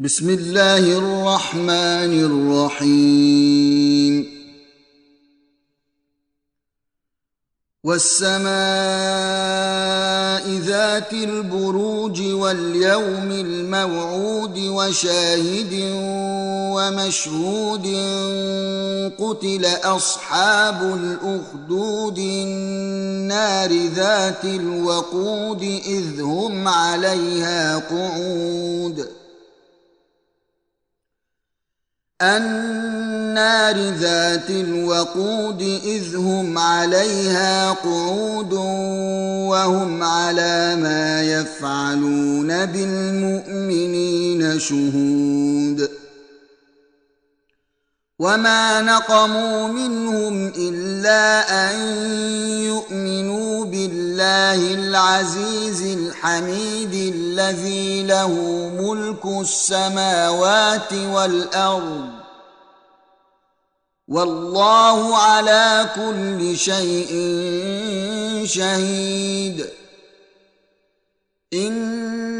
بسم الله الرحمن الرحيم والسماء ذات البروج واليوم الموعود وشاهد ومشهود قتل اصحاب الاخدود النار ذات الوقود اذ هم عليها قعود النار ذات الوقود إذ هم عليها قعود وهم على ما يفعلون بالمؤمنين شهود. وما نقموا منهم إلا أن يؤمنوا بالله العزيز الحميد الذي له ملك السماوات والأرض والله على كل شيء شهيد.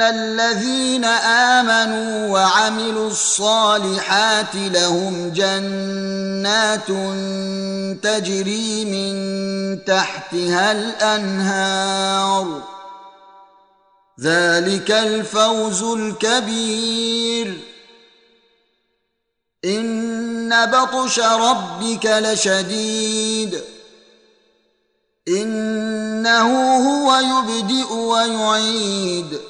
ان الذين امنوا وعملوا الصالحات لهم جنات تجري من تحتها الانهار ذلك الفوز الكبير. ان بطش ربك لشديد. انه هو يبدئ ويعيد.